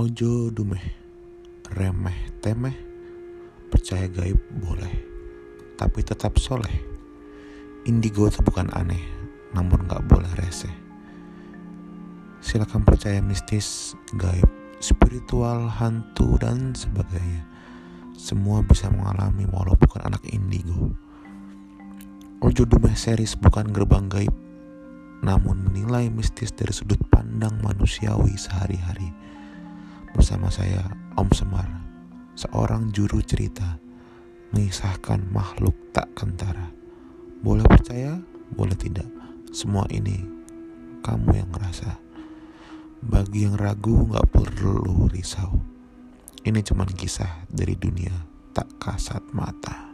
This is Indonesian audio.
Ojo dumeh, remeh temeh, percaya gaib boleh, tapi tetap soleh. Indigo itu bukan aneh, namun gak boleh reseh. Silakan percaya mistis, gaib, spiritual, hantu, dan sebagainya. Semua bisa mengalami walau bukan anak indigo. Ojo dumeh series bukan gerbang gaib, namun menilai mistis dari sudut pandang manusiawi sehari-hari bersama saya Om Semar, seorang juru cerita mengisahkan makhluk tak kentara. Boleh percaya, boleh tidak. Semua ini kamu yang ngerasa. Bagi yang ragu nggak perlu risau. Ini cuma kisah dari dunia tak kasat mata.